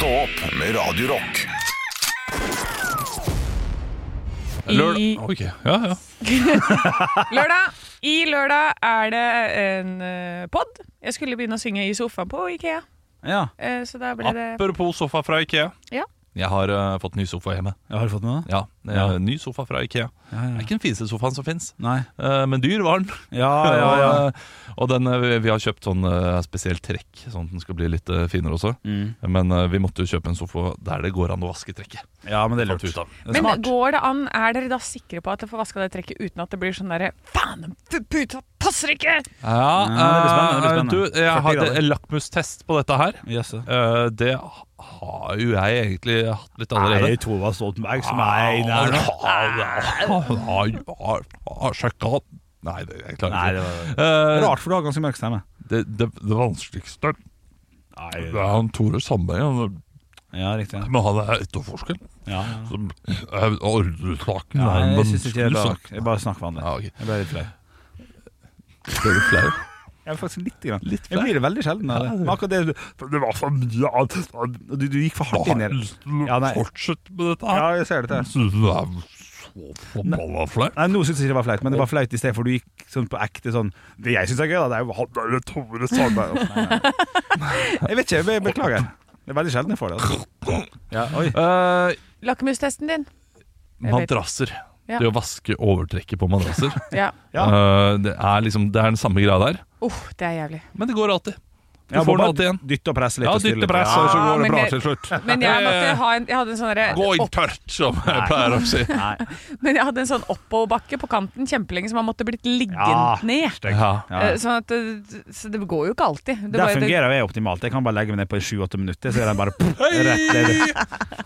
Stå opp med Radio Rock. Lørdag I- Ok, ja, ja. Lørdag. I lørdag er det en uh, pod. Jeg skulle begynne å synge i sofaen på Ikea, Ja. eh, så da ble det Apropos sofa fra Ikea. Ja. Jeg har uh, fått ny sofa hjemme. Jeg Har fått med det? Ja, er Ja. Ny sofa fra Ikea. Ja, Det er ikke den fineste sofaen som fins, Nei. men dyr var den. Ja, ja, ja. Og, eh, den, eh, vi- har kjøpt sånn uh, spesielt trekk, sånn at den skal bli litt eh, finere også. Mm. Men eh, vi måtte jo kjøpe en sofa der det går an å vaske trekket. ja, men det er lurt. Det er Men går det an, er dere da sikre på at dere får vaska det trekket uten at det blir sånn derre Faen, den puta passer ikke! Ja, Ja, det blir spennende, det blir eh, spennende. Du, jeg 40 hadde lakmustest på dette her. Yes. Eh, det har jo jeg egentlig hatt litt allerede. Nei, Tova Stoltenberg som er inne her nå. Har sjekka Nei, det, jeg klarer ikke. Nei, det var uh, rart, for du har ganske mørk stemme. det, det, det vanskeligste Nei, Det er han Tore Sandberg. Han, Ja, riktig. Ja. men han er etterforsker. Ja, ja. Som, er ordresaken Ja, er jeg syns ikke det er sak. Jeg bare snakker vanlig. Ja, ok. Jeg ble litt flau. Ble du flau? Jeg er faktisk litt, grann. Litt Jeg blir det veldig sjelden av det. Men akkurat det Det var for mye du, du gikk for hardt inn i det. Ja, nei. fortsette med dette her. Ja, jeg ser dette. Syns det er så forbanna flaut? Nei, Nå syns jeg ikke det var flaut, men det var flaut i stedet for du gikk sånn på ekte sånn Det jeg syns er gøy, da, det er jo han der Tore Sandberg. Jeg vet ikke, jeg beklager. Det er veldig sjelden jeg får det. Altså. Ja, oi. Eh, Lakmustesten din. Madrasser. Det å vaske overtrekket på madrasser. Ja. Eh, det, er liksom, det er den samme greia der, Uh, det er jævlig. men det går alltid. Du Ja, får bare alltid. Dytte og presse litt. Ja, dytte og press, Ja. og så går det bra til slutt. Men jeg måtte ha en Jeg hadde en sånn Gå inn tørt, som jeg pleier å si. Nei. Men jeg hadde en sånn oppoverbakke på kanten kjempelenge, som man måtte blitt liggende ned. Ja. Eh, Sånn at så det går jo ikke alltid. Det Der bare- jo fungerer jeg optimalt. Jeg kan bare legge meg ned på sju-åtte minutter, så er den bare pff, rett ned.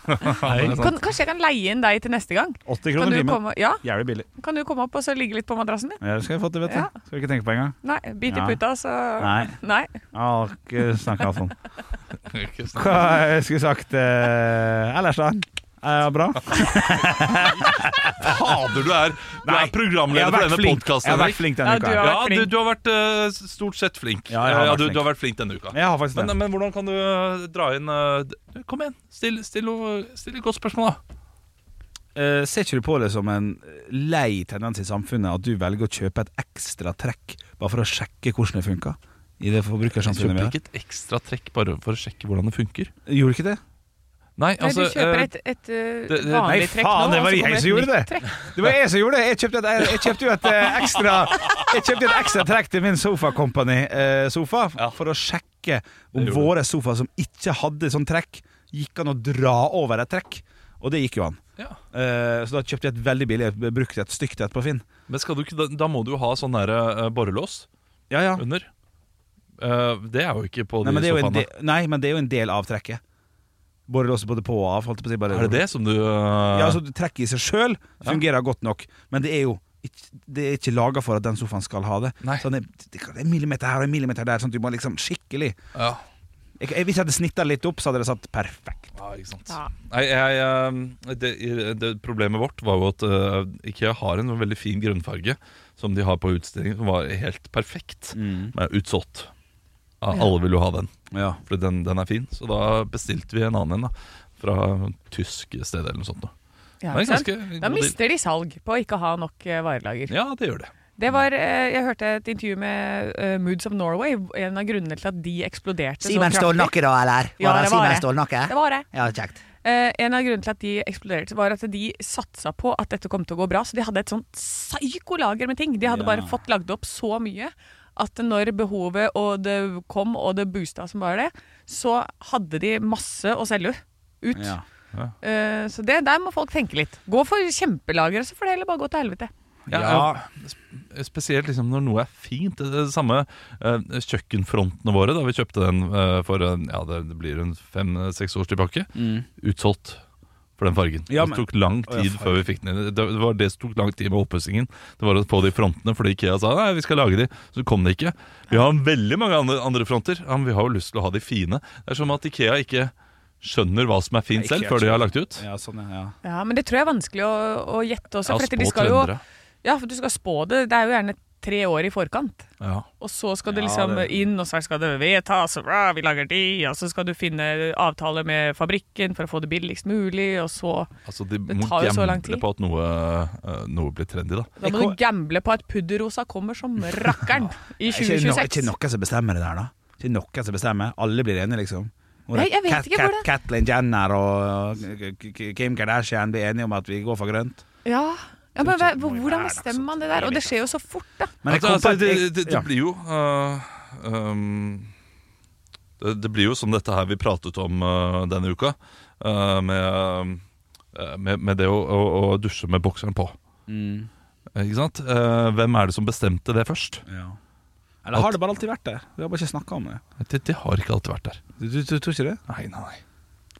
Kan, kanskje jeg kan leie inn deg til neste gang? 80 kroner timen. ja, Jævlig billig. kan du komme opp og så ligge litt på madrassen din? Ja, det skal jeg få til, vet du. Skal du ikke tenke på engang. Nei, bit i puta, så Nei. Nei. Har ikke snakket sånn. Hva jeg skulle sagt eh, ellers, da? Eh, bra? Fader, du er, du Nei, er programleder for denne Jeg har vært flink denne Ja, uka. har. Ja, vært du, flink. du har vært eh, stort sett flink. Ja, jeg har vært du, flink. du har vært flink denne uka. Jeg har faktisk Men, det. men hvordan kan du eh, dra inn eh, d- Kom igjen, still, still, noe- still et godt spørsmål, da. Eh, ser ikke du på det som en lei tendens i samfunnet at du velger å kjøpe et ekstra trekk bare for å sjekke hvordan det funker? I det forbrukersamfunnet vi kjøper ikke et ekstra trekk bare for å sjekke hvordan det funker. Gjorde du ikke det? Nei, Nei, altså du kjøper eh, et, et uh, det- det- vanlig Nei, trekk faen, nå, det var jeg som gjorde det. Det var jeg som gjorde det! Jeg kjøpte, et, jeg kjøpte jo et eh, ekstra Jeg kjøpte et ekstra trekk til min Sofa Company-sofa Ja. for å sjekke om våre sofaer som ikke hadde sånn trekk, gikk an å dra over et trekk. Og det gikk jo an. ja. Eh, så da kjøpte jeg et veldig billig et- brukt et stygt et på Finn. Men skal du da, da må du jo ha sånn der uh, borrelås Ja, ja. under. Eh, det er jo ikke på Nei de men, det jo en sofaene. del, nei, men det er jo en del av trekket. Borrelåset både på og av. Holdt på å si, bare, Er det det som du uh... Ja, altså Trekket i seg sjøl fungerer godt nok, men det er jo det er ikke laga for at den sofaen skal ha det. Nei. Sånn, det, det er en millimeter her og en millimeter der, sånn at du må liksom skikkelig ja. jeg, jeg, Hvis jeg hadde snitta litt opp, så hadde det satt perfekt. ja, ikke sant. Ja. Nei, jeg, eh, det, det Problemet vårt var jo at uh, Ikea har en veldig fin grønnfarge som de har på utstilling, som var helt perfekt. Men utsolgt. Alle vil jo ha den, Ja. for den, den er fin. Så da bestilte vi en annen en. da Fra tysk sted eller noe sånt. Da. Ja, Det ganske Da mister de salg på å ikke ha nok eh, varelager. Ja, det gjør det. Det var, eh, Jeg hørte et intervju med eh, Moods of Norway. En av grunnene til at de eksploderte så Stålnakke, da, eller? Ja, det var det. Det var det. Ja, kjekt. Eh, en av grunnene til at de eksploderte, var at de satsa på at dette kom til å gå bra. Så de hadde et sånt psykolager med ting. De hadde Ja. bare fått lagd opp så mye at når behovet og det kom, og det boosta som bare det, så hadde de masse å selge ut. Ja. Eh, så det, der må folk tenke litt. Gå for kjempelagre, så får det heller bare gå til helvete. Ja, Ja. Spesielt liksom når noe er fint. Det, er det samme eh, kjøkkenfrontene våre da vi kjøpte den eh, for ja, det, det blir en fem-seks års tilbake. Utsolgt for den fargen. Ja, det tok lang Å, ja, tid før vi fikk den inn. Det, var det som tok lang tid med oppussingen. Det var å få de frontene fordi Ikea sa nei, vi skal lage de. Så kom det ikke. Vi har veldig mange andre, andre fronter. Ja, men vi har jo lyst til å ha de fine. Det er som at Ikea ikke skjønner hva som er fint selv, før de har lagt ut. Ja, sånn, ja. Ja, Men det tror jeg er vanskelig å, å gjette også. Ja, for at de spå trendere. ja, for du skal spå det. Det er jo gjerne tre år i forkant. Ja. Og så skal det Ja, liksom det- inn, og så skal det vedtas, og bra, vi lager de, og så skal du finne avtale med fabrikken for å få det billigst mulig, og så Altså, de Det tar jo så lang gamble tid. på at noe, eh, noe blir trendy, da. Da må du gamble på at pudderrosa kommer som rakkeren i Er ikke, no, 2026. ikke noen som bestemmer det der, da? Ikke noen som bestemmer? Alle blir enige, liksom? Nei, er jeg vet Kat- ikke Kat- hvor det- Kathleen Jenner og Kim Kardashian blir enige om at vi går for grønt? Ja, ja men hva, hvordan bestemmer man det der? Og det skjer jo så fort, da. Men jeg Altså, kom på altså, et- det, det, det ja. blir jo øh, um, det, det blir jo som dette her vi pratet om øh, denne uka, øh, med, øh, med, med det å, å, å dusje med bokseren på. Mm, Ikke sant? Eh, hvem er det som bestemte det først? ja. Eller har det bare alltid vært der? Vi har bare ikke snakka om det. Det, det har ikke alltid vært der. Du, du, du tror ikke det? Nei, nei, nei.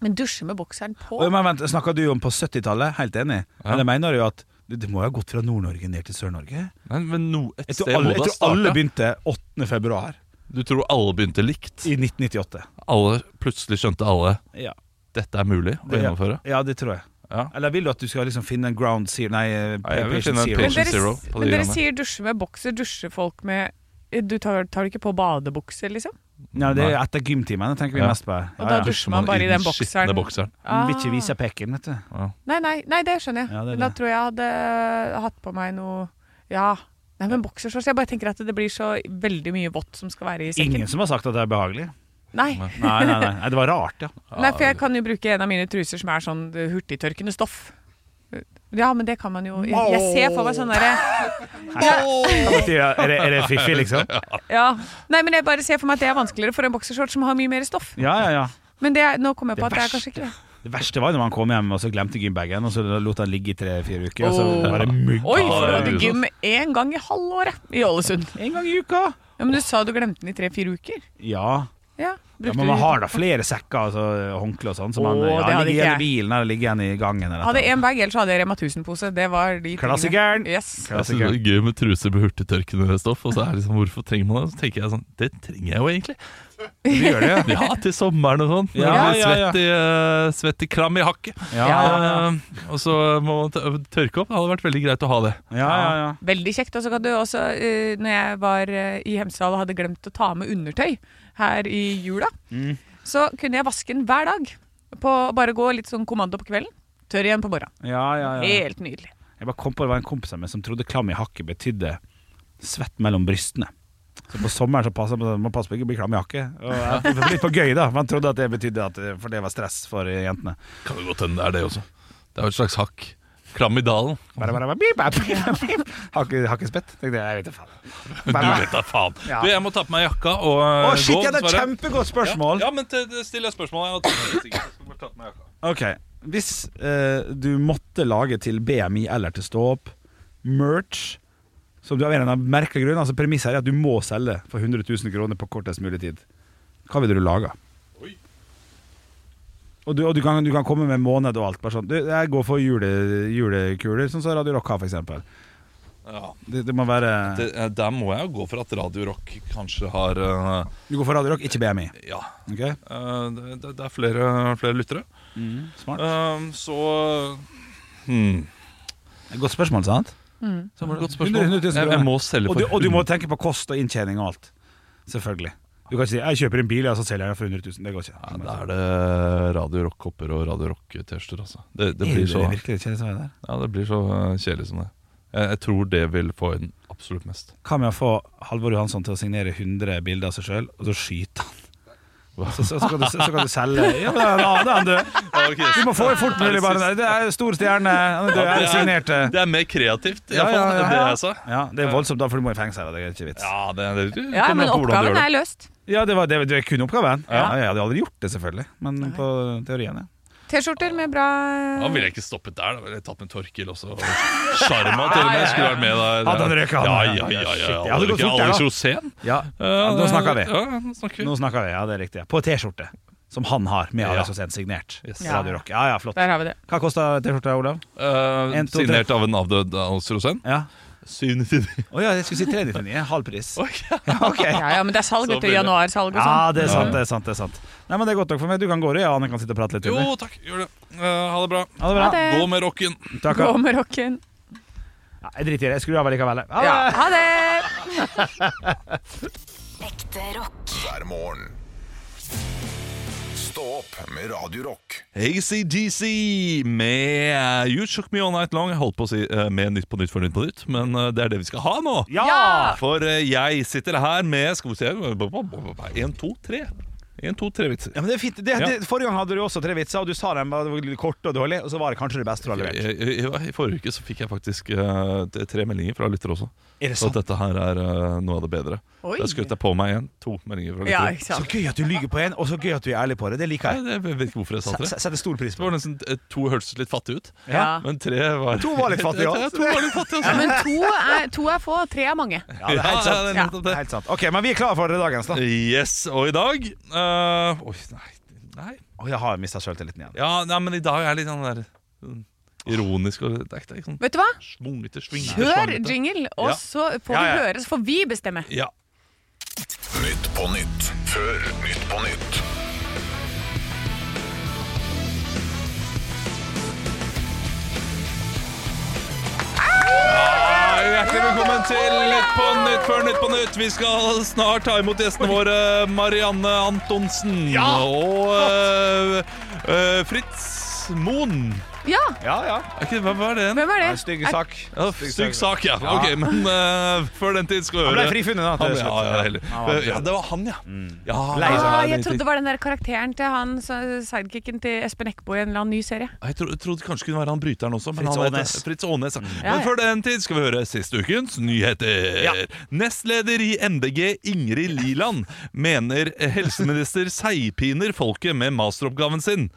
Men dusje med bokseren på? Å, Men vent, Snakka du om på 70-tallet? Helt enig. Ja. Eller mener jo at det, det må jo ha gått fra Nord-Norge ned til Sør-Norge? Men, men no, et Jeg tror sted alle, må jeg det ha tror alle begynte 8. februar Du tror alle begynte likt? i 1998. Alle, plutselig skjønte alle Ja, dette er mulig å Det- gjennomføre? ja det tror jeg. Ja. Eller vil du at du skal liksom finne en ground zero Nei, eh, Nei, jeg vil patient finne en zero. Men patient dere, zero på de men dere greiene. sier dusje med bokser. Dusjer folk med Du tar, tar du ikke på badebukser, liksom? Nei, det er etter gymtimene, tenker vi Ja. mest på. Og da Ja, ja. dusjer man bare i den bokseren. skitne bokseren. Ah. vil ikke vise pekken, vet du. Nei, nei, nei, det skjønner jeg. Ja, det er Men da det. tror jeg jeg hadde hatt på meg noe Ja. Nei, men boksershorts Jeg bare tenker at det blir så veldig mye vått som skal være i sekken. Ingen som har sagt at det er behagelig. Nei. Nei, nei, nei, nei det var rart, ja. nei, for jeg kan jo bruke en av mine truser som er sånn eh, hurtigtørkende stoff. Ja, men det kan man jo Jeg, ser for meg sånn derre ja. Er det, det fiffig, liksom? Ja. Nei, men jeg bare ser for meg at det er vanskeligere for en boksershorts som har mye mer stoff. Ja, ja, ja. Men det nå kom jeg på Det at det er kanskje ikke det. Det verste var når man kom hjem og så glemte gymbagen, og så lot han ligge i tre-fire uker. Og så var det mugg. Oi, for du det hadde gym én gang i halvåret i Ålesund. En gang i uka. Ja, Men du sa du glemte den i tre-fire uker. Ja. Ja, ja, men man har da flere sekker, altså håndkle og sånn. Så man Åh, ja, det hadde ligger igjen i bilen eller ligger igjen i gangen. Eller Hadde én bag, ellers hadde jeg Rema 1000-pose. Det var de tingene. Klassikeren. Yes. Jeg synes det er gøy med truser på hurtigtørkende stoff. Og så er det liksom, hvorfor trenger man det? Så tenker jeg sånn, det trenger jeg jo egentlig. Du gjør det, ja. Ja, til sommeren og sånn. Ja, ja, ja. svett, i, uh, svett i kram i hakket. Ja, Ja. ja, ja. Eh, og så må man tørke opp. Det hadde vært veldig greit å ha det. ja, ja, ja. Veldig kjekt. Og så kan du også, uh, når jeg var i Hemsedal og hadde glemt å ta med undertøy her i jula, Mm. så kunne jeg vaske den hver dag. På, bare gå litt sånn kommando på kvelden. Tørr igjen på morgenen. ja, ja, ja. Helt nydelig. Jeg bare kom på det var en kompis av meg som trodde klam i hakket betydde svett mellom brystene. Så på sommeren så passer man må passe på ikke å bli klam i hakket. Og jeg- litt på gøy, da. Man trodde at det betydde at det- For det var stress for jentene. Kan det godt hende det er det også. Det er jo et slags hakk. Kram i dalen. Bare, bare, bare, bip, bip, bip, bip. Hakke, hakkespett? Tenkte jeg, jeg vet da faen. Du vet da faen. Ja. Du, jeg må ta på meg jakka og Å, eh, shit, gå. ja, det er kjempegodt spørsmål! Ja, men til- til- still et spørsmål. Jeg har tatt med det sikkert. Jeg skal ta på meg jakka. Ok, Hvis eh, du måtte lage til BMI eller til ståp merch som du av en av merkelig grunn Altså Premisset er at du må selge for 100 000 kroner på kortest mulig tid. Hva ville du laga? Og, du, og du, kan, du kan komme med måned og alt. Bare sånn, du, jeg går for jule, julekuler, sånn som Radio Rock har, f.eks. Ja. Det, det må være Det, eh, der må jeg jo gå for at Radio Rock kanskje har uh, Du går for Radio Rock, ikke BMI. Ja. Okay. Uh, det, det, det er flere, flere lyttere. Smart. Uh, så hmm. Godt spørsmål, sant? Mm. Godt spørsmål. et godt 100 000 spørsmål. Jeg, jeg må selge Og du, og du må tenke på kost og inntjening og alt. Selvfølgelig. Du kan ikke si 'jeg kjøper en bil, og så selger jeg den for 100 000'. Det går ikke. Ja, Da er det Radio Rock-kopper og Radio Rock-T-skjorter. Altså. Det, det, blir så, det ja, det blir så eh, kjedelig som det. Jeg, jeg tror det vil få inn absolutt mest. Hva med å få Halvor Johansson til å signere 100 bilder av seg sjøl, og så skyte han? Så, så, så, kan du, så kan du selge Ja, men da da er han død. Du må få det fort mulig, bare. Det er stor stjerne. Han er død. Jeg Er det er- signert. eh. Det er mer kreativt, i Ja, hvert fall, ja, ja, enn det jeg sa. Ja, det er voldsomt, da, for du må i fengsel. Det er ikke vits. Ja, det, det, det Ja, men oppgaven er løst. Ja, det var, det, det kun oppgaven. Ja. Ja. Jeg hadde aldri gjort det, selvfølgelig. Men på teorien, ja. T-skjorter med bra Da ville jeg ikke stoppet der. Da ville jeg tatt med Torkil også. Sjarma til og med skulle vært med der. Hadde han røket han? Ja, Ja, ja, ja. Alex. Rosén. ja. ja nå snakker vi. Ja, nå snakker vi. Nå snakker vi, ja, det er riktig. På T-skjorte. Som han har, med Alex Rosén signert. Yes. Ja. Radio Rock. Ja, ja, flott. Der har vi det. Hva kosta T-skjorta, Olav? Uh, En, to, signert av en avdød Alex Rosén. Ja. 799. Å ja, jeg skulle si 399. Halv pris. Okay. Okay. Ja, ja, men det er salg til etter januarsalg og Ja, sånn. det er sant, det er sant. det er sant Nei, men Det er godt nok for meg. Du kan gå, du. Ja, Anne kan sitte og prate litt. Jo, takk. Gjør det. Uh, ha det bra. Ha det bra. Ha det. Gå med rocken. Takk. Gå med rocken. Ja, jeg driter i det. Jeg skrur av likevel. Ha det! Ja, ha det! Ekte rock. hver morgen. Stå opp med Radio Rock. ACDC med uh, You Shook Me All Night Long. Jeg holdt på å si uh, med Nytt på Nytt for Nytt på Nytt, men uh, det er det vi skal ha nå. Ja! For jeg sitter her med Skal vi se Én, to, tre. En, to, tre vitser. Ja, men det er fint. Det, Ja. det, forrige gang hadde du også tre vitser, og du sa dem var korte og dårlige, og så var det kanskje det beste du har levert. I, i, I forrige uke så fikk jeg faktisk uh, tre meldinger fra lyttere også. Er det Så sant? Så dette her er uh, noe av det bedre. Oi. Da skjøt jeg på meg igjen. To meldinger fra Ja, lyttere. ikke Så gøy at du lyver på en, og så gøy at du er ærlig på det. Det liker Nei, jeg. det- jeg vet ikke hvorfor jeg sa tre. Setter stor pris Det var nesten eh, To hørtes litt fattig ut, Ja. men tre var To var litt fattige, òg. Ja, Ja, altså. men to er, to er få, tre er mange. Ja, det er helt sant. Ja, Det er helt sant. Ok, men vi er klare for dagens, da. Yes, og i dag uh, Oi, nei, nei. Oh, jeg har mista sjøltilliten igjen. Ja, nei, men i dag er jeg litt sånn der sånn ironisk og det er ikke det er sånn Vet du hva? svungete, svingete Kjør svangete. jingle, og Ja. så får Ja, vi høre, så får vi bestemme. Ja. Nytt på nytt før Nytt på nytt. Hjertelig velkommen til Nytt på Nytt før Nytt på Nytt. Vi skal snart ta imot gjestene våre Marianne Antonsen og uh, uh, Fritz Moen. Ja, Ja, ja. Okay, hva var det? hvem er det? En stygg sak. Ja, Stygg sak, ja. Ok, Men uh, før den tid skal vi høre Han ble frifunnet, da. Han, ja, ja, ja, det var han, ja. ja Lei. Ah, jeg trodde det var den der karakteren til han sidekicken til Espen Eckbo i en eller annen ny serie. Jeg trodde, trodde kanskje kunne være han bryteren også. Men Fritz Aanes. Fritz Aanes. ja. Ja, Men før den tid skal vi høre siste ukens nyheter. Ja. Nestleder i MDG Ingrid Liland mener helseminister seigpiner folket med masteroppgaven sin.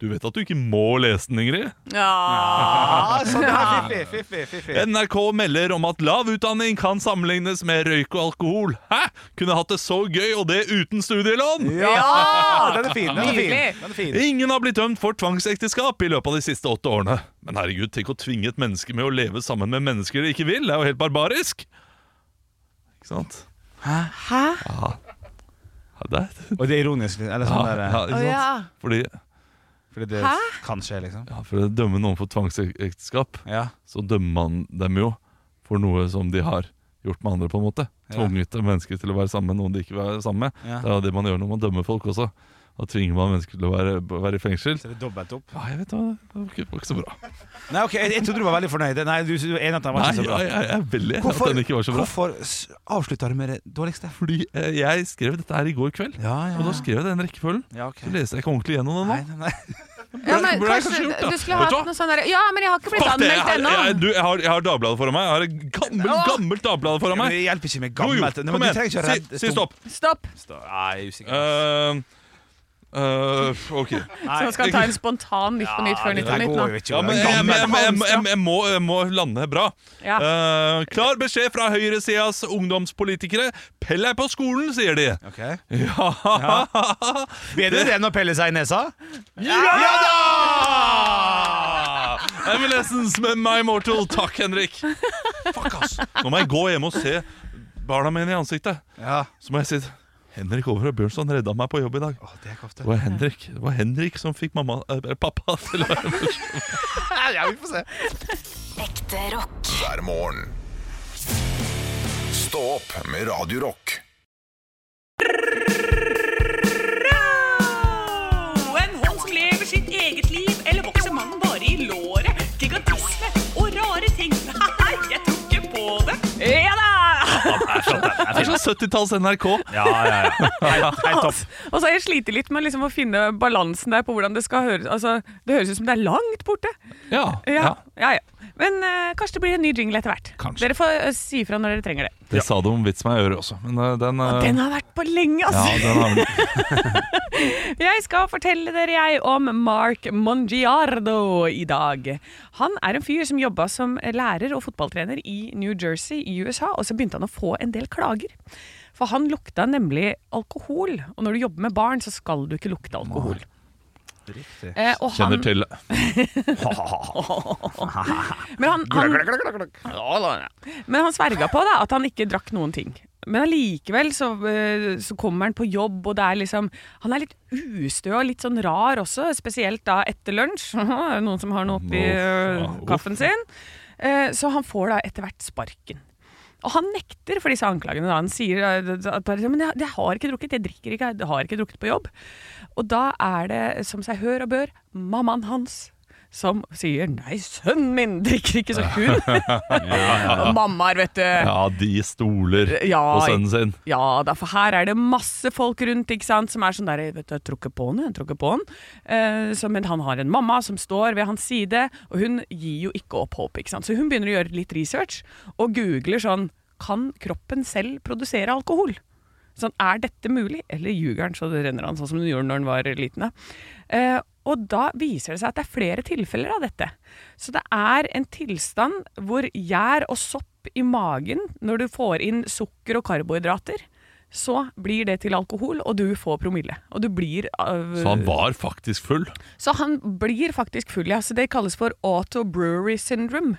Du vet at du ikke må lese den, Ingrid? Ja. Sånn, er fiffig, fiffig, fiffig. NRK melder om at lav utdanning kan sammenlignes med røyk og alkohol. Hæ? Kunne hatt det så gøy, og det uten studielån! Ja! Den er fin. Den er fin. Den er fin. Ingen har blitt dømt for tvangsekteskap i løpet av de siste åtte årene. Men herregud, tenk å tvinge et menneske med å leve sammen med mennesker de ikke vil. Det er jo helt barbarisk. Ikke sant? Hæ? Hæ? Ja, det er Og det er ironisk. Eller sånn ja, der, ja, ikke sant? ja. Fordi Fordi det Hæ? kan skje, liksom. ja, For å dømme noen for tvangsekteskap, Ja. så dømmer man dem jo for noe som de har gjort med andre, på en måte. Ja. Tvunget mennesker til å være sammen med noen de ikke vil være sammen med. Ja. Det er jo det man gjør når man dømmer folk også. Da tvinger man mennesker til å være, være i fengsel. Så det er dobbelt opp. Ja, jeg vet hva, det var ikke, var ikke så bra. Nei, ok, jeg, jeg trodde du var veldig fornøyd. Nei, du, du er enig at den var ikke så bra. jeg, jeg er veldig enig at den ikke var så bra. hvorfor avslutta du med det dårligste? Fordi eh, jeg skrev dette her i går kveld, Ja, ja. og da skrev jeg den rekkefølgen. ja, okay. Så leste jeg ikke ordentlig gjennom den nå. Nei, nei, nei. ja, men kanskje da. du skulle hatt noe sånn der Ja, men jeg har ikke blitt anmeldt jeg, ennå. jeg, du, jeg, har, jeg har Dagbladet foran meg. Jeg har et gammelt, Åh! gammelt Dagbladet foran Men meg. det hjelper ikke med Jo, jo, gammelt. Kom igjen. Si, si stopp. Stopp. Stopp. Nei, jeg er usikker. Uh, uh, ok. Så man skal ta en spontan Nytt på Nytt før Nytt på Nytt nå. Ja, men jeg, jeg, jeg, jeg, jeg, jeg, må, må lande bra. Ja. Uh, klar beskjed fra høyresidas ungdomspolitikere. Pell deg på skolen, sier de. Okay. Ja, Bedre det enn å pelle seg i nesa? Ja da! Evanescence med My Mortal. Takk, Henrik. Fuck, ass. Nå må jeg gå hjem og se barna mine i ansiktet. Ja. Så må jeg si Henrik Over og Bjørnson redda meg på jobb i dag. Å, det er. Det var Henrik Det var Henrik som fikk mamma, eh, pappa til å være Ja, vi får se. Ekte rock. hver morgen. Stå opp med Radio Det er sånn 70-talls NRK. Ja, ja, ja. Helt, helt topp. Og så har jeg slitt litt med liksom å finne balansen der på hvordan det skal høres Altså, Det høres ut som det er langt borte. Ja, Ja, ja, ja. Men eh, kanskje det blir en ny jingle etter hvert. Kanskje. Dere får eh, si ifra når dere trenger det. Det sa du om vits meg i øret også. Men eh, den, eh, Den har vært på lenge, ja, altså! den har Jeg skal fortelle dere jeg om Mark Mongiardo i dag. Han er en fyr som jobba som lærer og fotballtrener i New Jersey i USA, og så begynte han å få en del klager. For han lukta nemlig alkohol, og når du jobber med barn, så skal du ikke lukte alkohol. Riktig. Eh, og han, Kjenner til men han, han, men han sverga på da, at han ikke drakk noen ting. Men allikevel så, eh, så kommer han på jobb, og det er liksom Han er litt ustø og litt sånn rar også, spesielt da etter lunsj. Noen som har noe oppi uff. kaffen sin. Eh, Så han får da etter hvert sparken. Og han nekter for disse anklagene. Da. Han sier eh, at men jeg, jeg har ikke drukket, jeg drikker ikke, jeg har ikke drukket på jobb. Og da er det, som seg hør og bør, mammaen hans som sier 'nei, sønnen min drikker ikke', så hun Og Mammaer, vet du. Ja, de stoler Ja, på sønnen sin. Ja da, for her er det masse folk rundt ikke sant, som er sånn der vet du, Jeg tror ikke på han, jeg tror ikke på han. Eh, så, men han har en mamma som står ved hans side, og hun gir jo ikke opp håp. Ikke sant? Så hun begynner å gjøre litt research, og googler sånn Kan kroppen selv produsere alkohol? Sånn, Er dette mulig? Eller ljuger han så det renner han, sånn som den gjorde når han var liten? Eh, og da viser det seg at det er flere tilfeller av dette. Så det er en tilstand hvor gjær og sopp i magen, når du får inn sukker og karbohydrater, så blir det til alkohol, og du får promille. Og du blir uh, Så han var faktisk full. Så han blir faktisk full, ja. Så det kalles for autobrewery syndrome.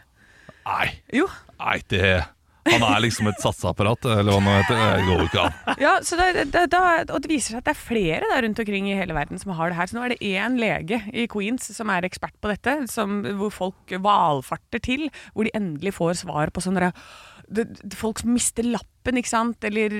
Nei, Jo. nei, det Han er liksom et satseapparat, eller hva det heter. Det går ikke an. Ja, det, det, da- og det viser seg at det er flere der rundt omkring i hele verden som har det her. Så nå er det én lege i Queens som er ekspert på dette, som, hvor folk valfarter til, hvor de endelig får svar på sånne Folk som mister lappen, ikke sant, eller,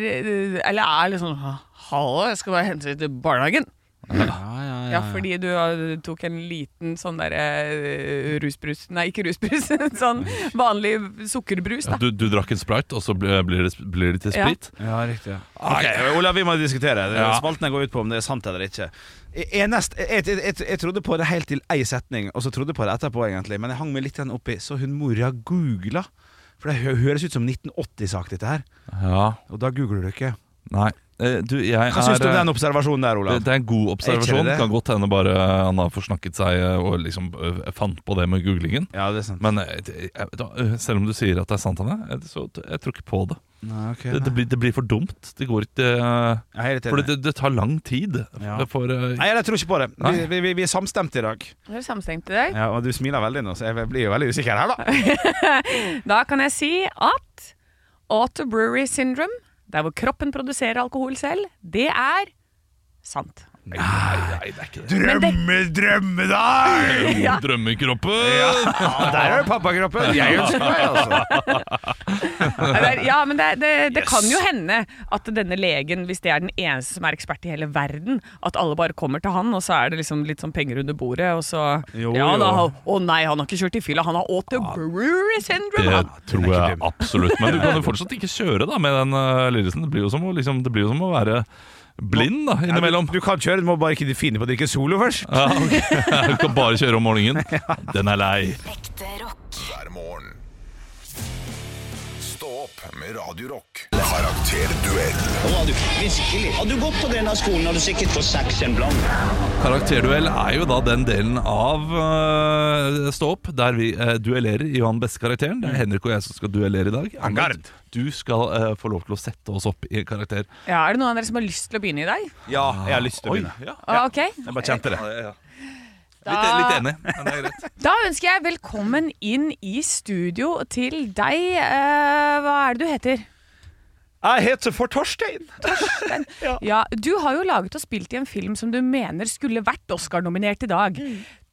eller er litt sånn Hallo, jeg skal bare hente til barnehagen. Ja, ja, Ja, fordi du uh, tok en liten sånn derre uh, rusbrus Nei, ikke rusbrus. sånn vanlig sukkerbrus, da. Du, du drakk en sprite, og så blir blir det, blir det til Ja. sprit? Ja, riktig. Ja. Ok, Olav, vi må diskutere. Ja. Spaltene går ut på om det er sant eller ikke. Jeg, jeg, nest, jeg, jeg, jeg, jeg trodde på det helt til ei setning, og så trodde på det etterpå, egentlig. Men jeg hang meg litt oppi Så hun mora googla. For det høres ut som 1980-sak, dette her. Ja. Og da googler du ikke. Nei. Eh, Du, jeg Hva syns du om er, den observasjonen der, det, Olav? det er en god Er observasjon. det? Kan godt hende bare han har forsnakket seg eh, og liksom eh, fant på det med googlingen. Ja, det er sant. Men eh, jeg, eh, selv om du sier at det er sant, Hanne, eh, så jeg tror ikke på det. Nei, ok, Det, det, blir, det blir for dumt. Det går ikke eh, er For det, det tar lang tid. Ja. For, uh, Nei, jeg tror ikke på det. Vi, vi, vi, vi er samstemte i dag. Er samstemt i dag? Ja, Og du smiler veldig nå, så jeg blir jo veldig usikker her, da. Da kan jeg si at autobrewery syndrome, der hvor kroppen produserer alkohol selv, det er sant. Nei, nei, det er ikke det. Drømme, Drømme, deg! Ja. Drømmekroppen! Ja, der er pappakroppen. Jeg ønsker meg, altså. Ja, men det, det, det kan jo hende at denne legen, hvis det er den eneste som er ekspert i hele verden, at alle bare kommer til han, og så er det liksom litt sånn penger under bordet, og så Jo, Ja da, å nei, han har ikke kjørt i fylla, han har autobrewery syndrome. Det tror jeg absolutt. Men du kan jo fortsatt ikke kjøre da med den uh, lidelsen. Det blir jo som å, liksom, det blir jo som å være blind da, innimellom. Du, du kan kjøre, du må bare ikke finne på å drikke Solo først. Ja, okay. Du kan bare kjøre om morgenen. Den er lei. Ekte rock. hver morgen. Stå opp med Radio Rock. Karakterduell Nå har du virkelig Hadde du gått på denne skolen, har du sikkert fått seks en blank. Karakterduell er jo da den delen av uh, Stå opp der vi uh, duellerer i Johan beste karakteren. Det er Henrik og jeg som skal duellere i dag. Angard. Du skal uh, få lov til å sette oss opp i karakter. Ja, er det noen av dere som har lyst til å begynne i dag? Ja, jeg har lyst til å begynne. ja. Ja. ok. Jeg bare kjente det. Litt, litt enig, men det er greit. Da ønsker jeg velkommen inn i studio til deg. Eh, hva er det du heter? Jeg heter for Torstein. Torstein. Ja, Du har jo laget og spilt i en film som du mener skulle vært Oscar-nominert i dag.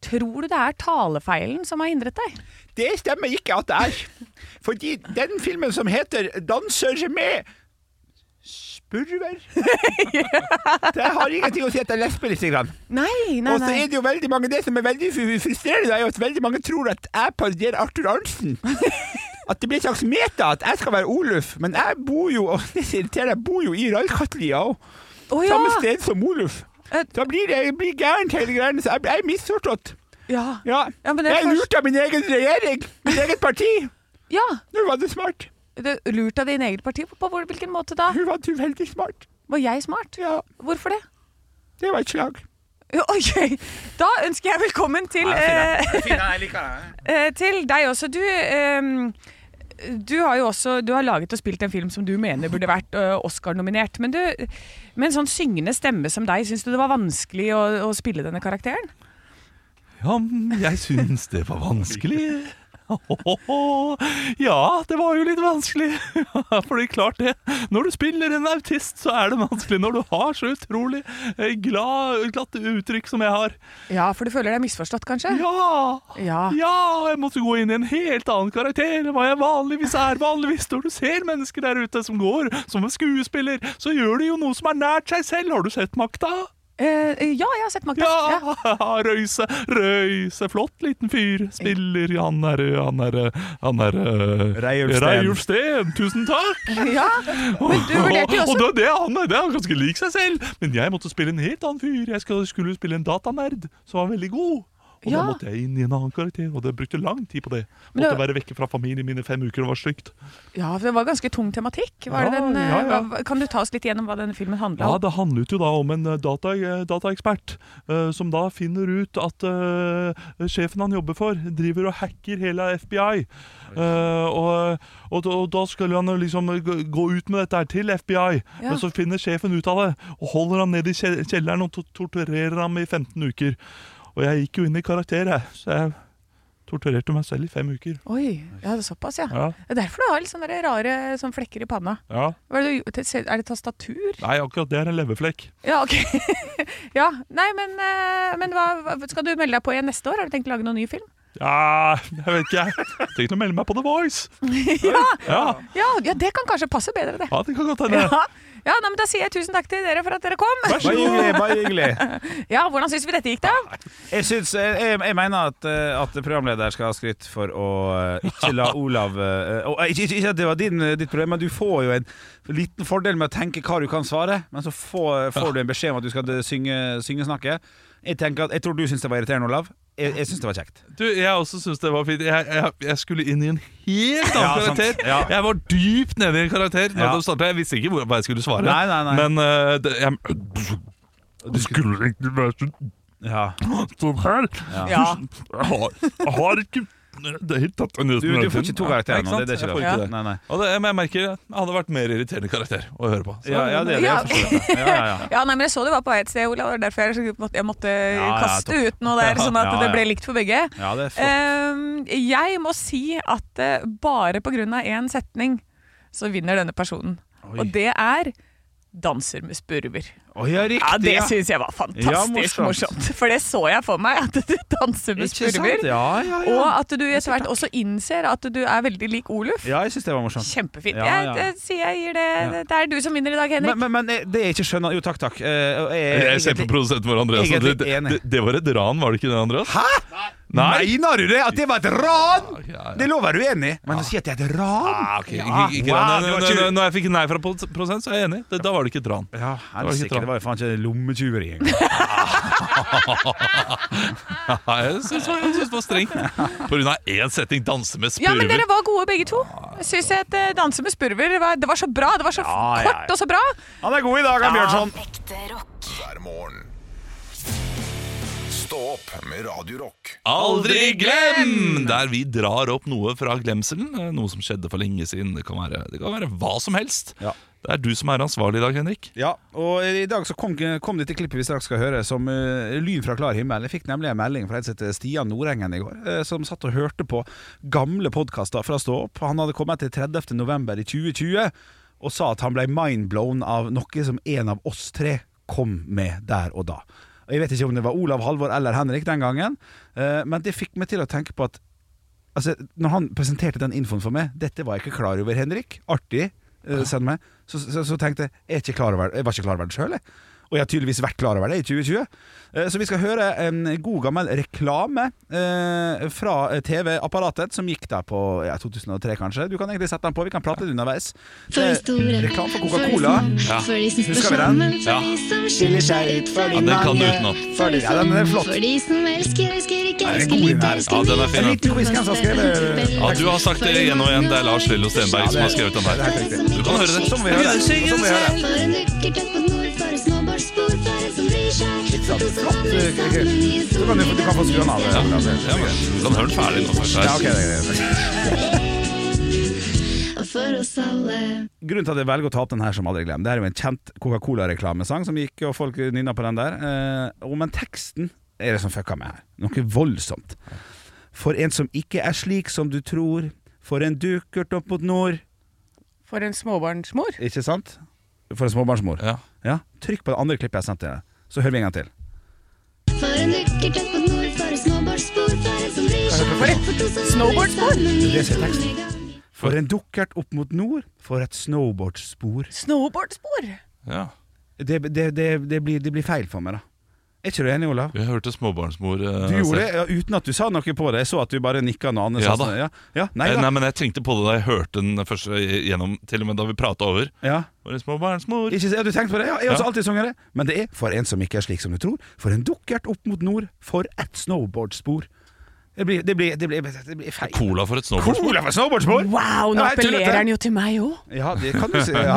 Tror du det er talefeilen som har hindret deg? Det stemmer ikke at det er. Fordi den filmen som heter 'Danser med spurver' Det har ingenting å si at jeg lesber lite Grann. Nei, nei, Og så er det jo veldig mange Det som er veldig fru- frustrerende, er jo at veldig mange tror at jeg parodierer Arthur Arntzen. At det blir en slags meta at jeg skal være Oluf, men jeg bor jo og det irriterer, jeg bor jo i Rallkatlia òg. Oh, ja. Samme sted som Oluf. Eh. Da blir det blir gærent hele greiene. Så jeg, jeg er misforstått. Ja. Ja. Ja, jeg er lurt av min egen regjering, mitt eget parti. ja. Nå var det smart. Du lurt av din eget parti. På hvor- hvilken måte da? Hun var veldig smart. Var jeg smart? Ja, Hvorfor det? det var et slag. Ok, Da ønsker jeg velkommen til, eh, eh, til deg også. Du, ehm, du har jo også du har laget og spilt en film som du mener burde vært Oscar-nominert. Men du, med en sånn syngende stemme som deg, syns du det var vanskelig å, å spille denne karakteren? Ja, jeg syns det var vanskelig. Ja, det var jo litt vanskelig. Fordi klart det. Når du spiller en autist, så er det vanskelig. Når du har så utrolig eh, glad, glatt uttrykk som jeg har. Ja, for du føler deg misforstått, kanskje? Ja! Ja. Ja, jeg måtte gå inn i en helt annen karakter enn hva jeg vanligvis er. Vanligvis når du ser mennesker der ute som går som en skuespiller, så gjør de jo noe som er nært seg selv. Har du sett Makta? Eh, ja, jeg har sett Magda. Ja. Ja, Røise, Røise, flott liten fyr. Spiller Han er Han er Han er uh, Reiulf Steen. Reiulf Steen. Tusen takk! ja. Men du vurderte jo Og også det, det, han, det er han ganske lik seg selv. Men jeg måtte spille en helt annen fyr. Jeg skulle, skulle spille en datanerd som var veldig god. Og Ja. da måtte jeg inn i en annen karakter, og det brukte lang tid på det. Måtte det- være vekke fra familien min i fem uker, det var stygt. Ja, for det var ganske tung tematikk. Var det Ja, den, ja, ja. hva- Kan du ta oss litt gjennom hva denne filmen handla Ja, om? det handlet jo da om en eh, data, eh, dataekspert eh, som da finner ut at uh, sjefen han jobber for, driver og hacker hele FBI. Uh, og, og, da- og da skulle han liksom gå- gå ut med dette her til FBI, Ja. men så finner sjefen ut av det og holder han ned i kjelleren og torturerer ham i 15 uker. Og jeg gikk jo inn i karakter, jeg, så jeg torturerte meg selv i fem uker. Oi, ja, det er såpass, ja. Ja, Det er derfor du har litt sånne rare sånn flekker i panna. ja. Er, det, er det tastatur? Nei, akkurat det er en leverflekk. Ja, ok. ja, nei, men, eh, men hva, skal du melde deg på igjen neste år? Har du tenkt å lage noen ny film? Ja, jeg vet ikke, jeg. Tenk å melde meg på The Voice. ja, Ja, ja, ja, det kan kanskje passe bedre, det. ja det kan godt hende. Ja, ja nei, men Da sier jeg tusen takk til dere for at dere kom. Bare hyggelig. bare hyggelig Ja, Hvordan syns vi dette gikk, da? Jeg, syns, jeg, jeg, jeg mener at, eh, at programleder skal ha skryt for å eh, ikke la Olav eh, og, eh, ikke, ikke, at det var din, eh, ditt problem, men du får jo en liten fordel med å tenke hva du kan svare, men så får, får du en beskjed om at du skal eh, synge, synge. Jeg, tenker at, jeg tror du syns det var irriterende, Olav. Jeg, jeg syns det var kjekt. Du, Jeg også syns det var fint. Jeg, jeg, jeg skulle inn i en helt annen Ja, karakter. Ja. Jeg var dypt nede i en karakter. Når Ja. det startet. Jeg visste ikke hva jeg skulle svare. Nei, nei, nei. Men uh, det, jeg, det skulle egentlig være sånn Ja. sånn her. Ja. Jeg, har, jeg har ikke det er helt tatt Du, du får ikke to karakterer nå. Det, det er jeg ikke får det. Nei, nei. Og det, men jeg merker det hadde vært mer irriterende karakter å høre på. Så- Ja, ja, det, det Ja. det Ja, ja, ja. Ja, nei, men Jeg så du var på vei et sted, Olav. Derfor jeg måtte, jeg måtte ja, kaste ut noe der, sånn at Ja, det ble likt for begge. ja, det er flott. Uh, jeg må si at uh, bare på grunn av én setning så vinner denne personen. Oi. Og det er 'Danser med spurver'. Å, ja, riktig. Ja, Det ja. syns jeg var fantastisk Ja, morsomt. morsomt. For det så jeg for meg, at du danser med spurver. Ja, ja, ja. Og at du etter hvert også innser at du er veldig lik Oluf. ja, jeg syns det var morsomt. Kjempefint. Ja, ja. Jeg, det, sier jeg gir det Det er du som vinner i dag, Henrik. Men, men, men eh, det er ikke skjønna Jo, takk, takk. Eh, og jeg, Jeg ser på produsenten vår, Andreas. Det, det, var et ran, var det ikke det, Andreas? Hæ? Nei. Mener du det? At det var et ran? Ja, ja. Det lover du å være uenig i, men å si at det er et ran Ah, okay. Når jeg fikk nei fra pro- prosent, så er jeg enig. Da var det ikke et ran. Ja, Det var ikke helsike, tran. Det var jo faen ikke lommetyveri engang. Jeg syns det var- strengt. På grunn av én setting 'danse med spurver'. Ja, men dere var gode begge to. Jeg at uh, 'Danse med spurver' var, det var så bra. Det var så Ja, ja, kort ja. og så bra. Han er god i dag, han Bjørnson. Ekte rock. hver morgen. Stå opp med Radio Rock. Aldri glem! Der vi drar opp noe fra glemselen. eh, Noe som skjedde for lenge siden. Det kan være, det kan være hva som helst. Ja. Det er du som er ansvarlig i dag, Henrik. Ja, og i dag så kom, kom dette klippet vi straks skal høre som uh, lyn fra klar himmel. Jeg fikk nemlig en melding fra en som heter Stian Nordengen i går, uh, som satt og hørte på gamle podkaster fra Stå opp. Han hadde kommet til 30. november i 2020 og sa at han ble mindblown av noe som en av oss tre kom med der og da. Og Jeg vet ikke om det var Olav, Halvor eller Henrik den gangen, eh, men det fikk meg til å tenke på at Altså, når han presenterte den infoen for meg Dette var jeg ikke klar over, Henrik. Artig. Uh, send meg. Så, så, så tenkte jeg jeg, ikke klar over, jeg var ikke klar over det sjøl. Og jeg har tydeligvis vært klar over det i 2020. Eh, Så vi skal høre en god gammel reklame eh, fra TV-apparatet som gikk der på ja, 2003, kanskje. Du kan egentlig sette den på, vi kan prate litt underveis. For de Eh, store, Reklame for for Coca-Cola. små, for de som Husker vi den? Ja. de som skiller seg ut, for de Ja, den kan du utenat. for de Ja, den er som- flott. For de som elsker, elsker, ikke Ja, den er elsker, litt den her. Ja, den er fin, den. Ja, Du har sagt det igjen og igjen. Det er Lars Lillo Stenberg som har skrevet den er der. Du kan høre det. Så må vi høre det. En som bryr seg. sant. For to som Flott, har lyst til å åpne nye Så kan du, du kan få skru den av. Ja, men Du kan høre den ferdig nå. først. Ja, ok, det er greit. Og for oss alle. Grunnen til at jeg velger å ta opp den her som aldri glem Det er jo en kjent Coca-Cola-reklamesang som gikk, og folk nynna på den der. Eh, og men teksten er det som fucka meg her. Noe voldsomt. For en som ikke er slik som du tror, for en dukkert opp mot nord. For en småbarnsmor. Ikke sant? For en småbarnsmor. Ja. Ja, Trykk på det andre klippet jeg sendte deg, så hører vi en gang til. For en dukkert opp mot nord, for et snowboardspor, for en som bryr seg. For to som snowboardspor? teksten. For en dukkert opp mot nord, for et snowboardspor. Snowboardspor. ja. Det, det, det, det, blir, det blir feil for meg, da. Er ikke du enig, Olav? Jeg hørte småbarnsmor eh, Du gjorde det ja, uten at du sa noe på det. Jeg så at du bare nikka når Anne Ja da. sånn. Ja, ja, nei Eh, da. Nei, men jeg tenkte på det da jeg hørte den først gjennom, til og med da vi prata over. Ja. Var det småbarnsmor. Ikke, ja, du tenkte på det? Ja, jeg har også alltid sunget det. Men det er for en som ikke er slik som du tror. For en dukkert opp mot nord. For et snowboardspor. Det blir, det blir, det blir, det blir feil. Cola for et snowboardspor. Cola for snowboardspor! Wow, nå appellerer han jo til meg òg. Ja, det kan du si. Ja.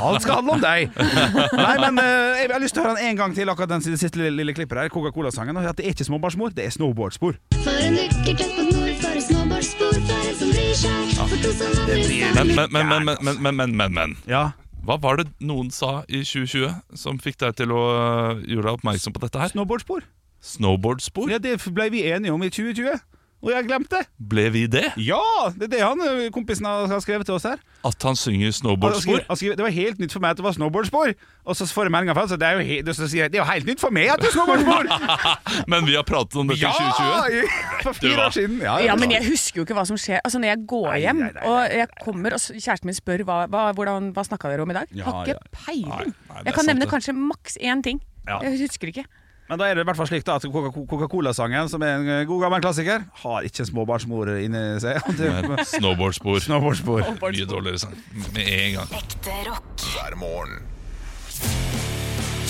Alt skal handle om deg. Nei, men uh, Jeg har lyst til å høre den en gang til, akkurat den siste lille, lille klippet her. Coca-Cola-sangen. At det er ikke småbarnsmor, det er snowboardspor. For en dukkert opp mot nord, for et snowboardspor, for en som bryr seg. For to som det vandrer blir- sammen. Men, men, men, men, men, men, men, men, men. Ja. Hva var det noen sa i 2020 som fikk deg til å øh, gjøre deg oppmerksom på dette her? Snowboardspor. Snowboardspor? Ja, det ble vi enige om i 2020. Og jeg har glemt det. Ble vi det? Ja! Det er det han kompisen har skrevet til oss her. At han synger Han snowboardspor? han det var helt nytt for meg at det var snowboardspor. Og så får jeg meldinga fra han, så det er jo, så sier jeg, det er jo helt nytt for meg at det er snowboardspor! Men vi har pratet om dette ja! i 2020. i- For fire år siden. Ja, Ja, men jeg husker jo ikke hva som skjer. Altså Når jeg går hjem nei, nei, nei. og jeg kommer og kjæresten min spør hva, hva, hvordan, hva snakka dere om i dag, Ja, har ikke peiling. jeg kan sant, nevne det. kanskje maks én ting. Ja. Jeg husker ikke. Men da er det i hvert fall slik da at Coca- Coca-Cola-sangen, som er en eh, god gammel klassiker, har ikke en småbarnsmor inni seg. Snowboardspor. Snowboardspor. Snowboard Mye dårligere sang. Med en gang. Ekte rock. hver morgen.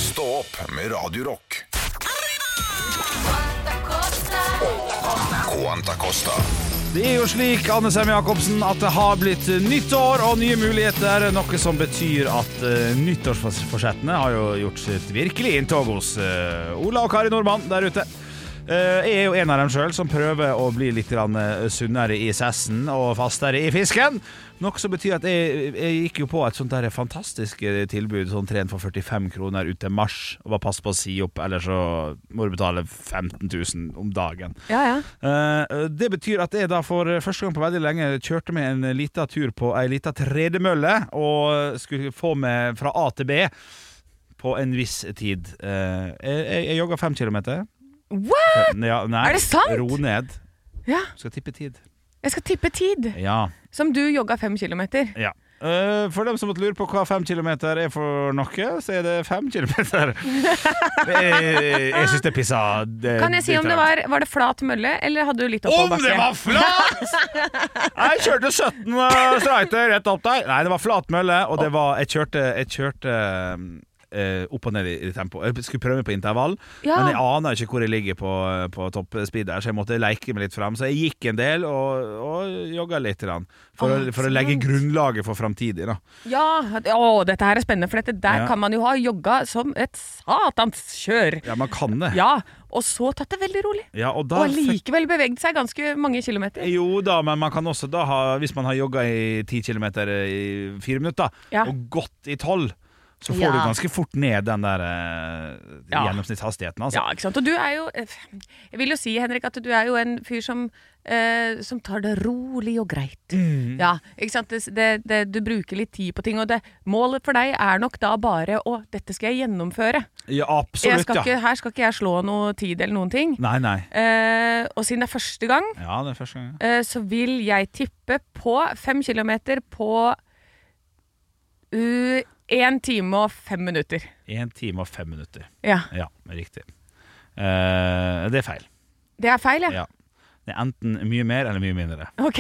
Stå opp med Radio Rock. Quanta Costa. Det er jo slik, Anne Sem Jacobsen, at det har blitt nytt år og nye muligheter. Noe som betyr at uh, nyttårsforsettene har jo gjort sitt virkelige inntog hos uh, Ola og Kari Nordmann der ute. Eh, jeg er jo en av dem sjøl som prøver å bli litt eh, sunnere i sessen og fastere i fisken. Noe som betyr at jeg, jeg gikk jo på et sånt der fantastisk eh, tilbud, sånn tren for 45 kroner ut til mars. Og bare pass på å si opp, ellers så må du betale 15 000 om dagen. Ja, ja. Det betyr at jeg da for første gang på veldig lenge kjørte med en liten tur på ei lita tredemølle og skulle få meg fra A til B på en viss tid. Jeg, jeg, jeg jogga fem kilometer. What?! Ja, nei, Er det sant? Ro ned. Ja, Skal tippe tid. jeg skal tippe tid. Ja. Som du jogga fem kilometer. ja. Uh, for dem som måtte lure på hva fem kilometer er for noe, så er det fem kilometer. jeg jeg syns det pissa. Det, Kan jeg si om det var Var det flat mølle, eller hadde du litt oppoverbakke? Om det var flat! Jeg kjørte 17 streiter rett opp der. Nei, det var flat mølle, og det var Jeg kjørte, jeg kjørte eh, opp og ned i, i tempo. Jeg skulle prøve meg på intervall, Ja. men jeg aner ikke hvor jeg ligger på, på toppspeed der, så jeg måtte leke meg litt fram. Så jeg gikk en del og, og jogga litt. For, Å, å, for å legge grunnlaget for framtidig. da. Ja, å, dette her er spennende, for dette der Ja. kan man jo ha jogga som et satans kjør. Ja, man kan det. Ja, og så tatt det veldig rolig. Ja, og da Og likevel beveget seg ganske mange kilometer. Jo da, men man kan også da ha Hvis man har jogga i 10 kilometer i fire minutter, Ja. og gått i 12 så får Ja. du ganske fort ned den der eh, Ja. gjennomsnittshastigheten. Altså. Ja, ikke sant? Og du er jo eh, Jeg vil jo si, Henrik, at du er jo en fyr som eh, Som tar det rolig og greit. Mm. Ja, ikke sant? Det, det, du bruker litt tid på ting, og det, målet for deg er nok da bare å Dette skal jeg gjennomføre. Ja, absolutt, skal ikke, ja. her skal ikke jeg slå noe tid eller noen ting. Nei, nei. Eh, og siden det er første gang, Ja, det er første gang. eh, så vil jeg tippe på fem kilometer på én time og fem minutter. Én time og fem minutter. Ja. Ja, riktig. Uh, det er feil. Det er feil, ja. Ja. Det er enten mye mer eller mye mindre. OK!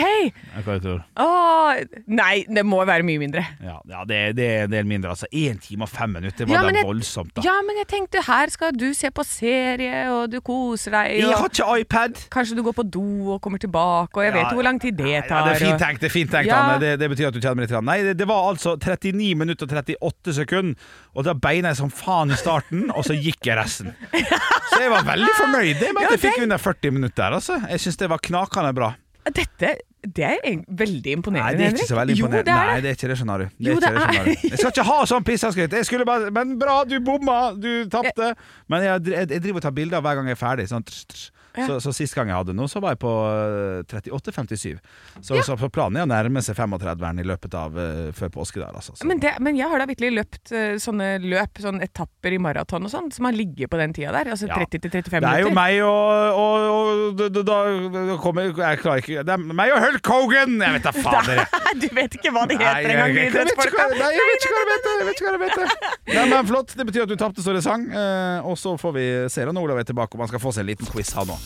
Hva tror du? Åh, nei, det må være mye mindre. Ja, ja det, er, det er en del mindre. Altså én time og fem minutter Ja, var men da jeg- voldsomt, da. Ja, men jeg tenkte her skal du se på serie, og du koser deg, Jeg og har ikke iPad! kanskje du går på do og kommer tilbake, og jeg vet Ja, jo hvor lang tid det Ja, tar. det er fint og- tenkt, det er fint tenkt Ja. Anne. Det, det betyr at du kjenner meg litt. grann. Nei, det, det var altså 39 minutter og 38 sekunder, og da beina jeg som faen i starten, og så gikk jeg resten. Så jeg var veldig fornøyd med at jeg fikk under 40 minutter der, altså. Jeg syns det var knakende bra. Dette Det er veldig imponerende, Henrik. Nei, det er ikke så veldig Jo, imponerende. det er Nei, det. det er ikke det, skjønner du. Det Jo, er det det, skjønner er- du. Jeg skal ikke ha sånn pissaskritt! Jeg skulle bare Men bra, du bomma, du tapte. Men jeg, jeg, jeg driver og tar bilder hver gang jeg er ferdig. Sånn, tss. Så, så sist gang jeg hadde noe, så var jeg på eh, 38,57. Så, så planen er å nærme seg 35-eren i løpet av eh, før påske der, altså. Men, det, men jeg har da virkelig løpt eh, sånne løp, sånne etapper i maraton og sånn, som har ligget på den tida der. Altså Ja. 30-35 minutter. Det er jo meg og, og, og da, da, da kommer Jeg klarer ikke Det er meg og Hulk Hogan! Jeg vet da fader. jeg. Du vet ikke hva de heter engang, ikke idrettsfolka. nei, jeg vet ikke hva det heter. Jeg vet ikke hva det heter. Nei, men flott. Det betyr at du tapte, så det sang. Eh, og så får vi se når Olav er tilbake, og man skal få seg en liten quiz, han òg.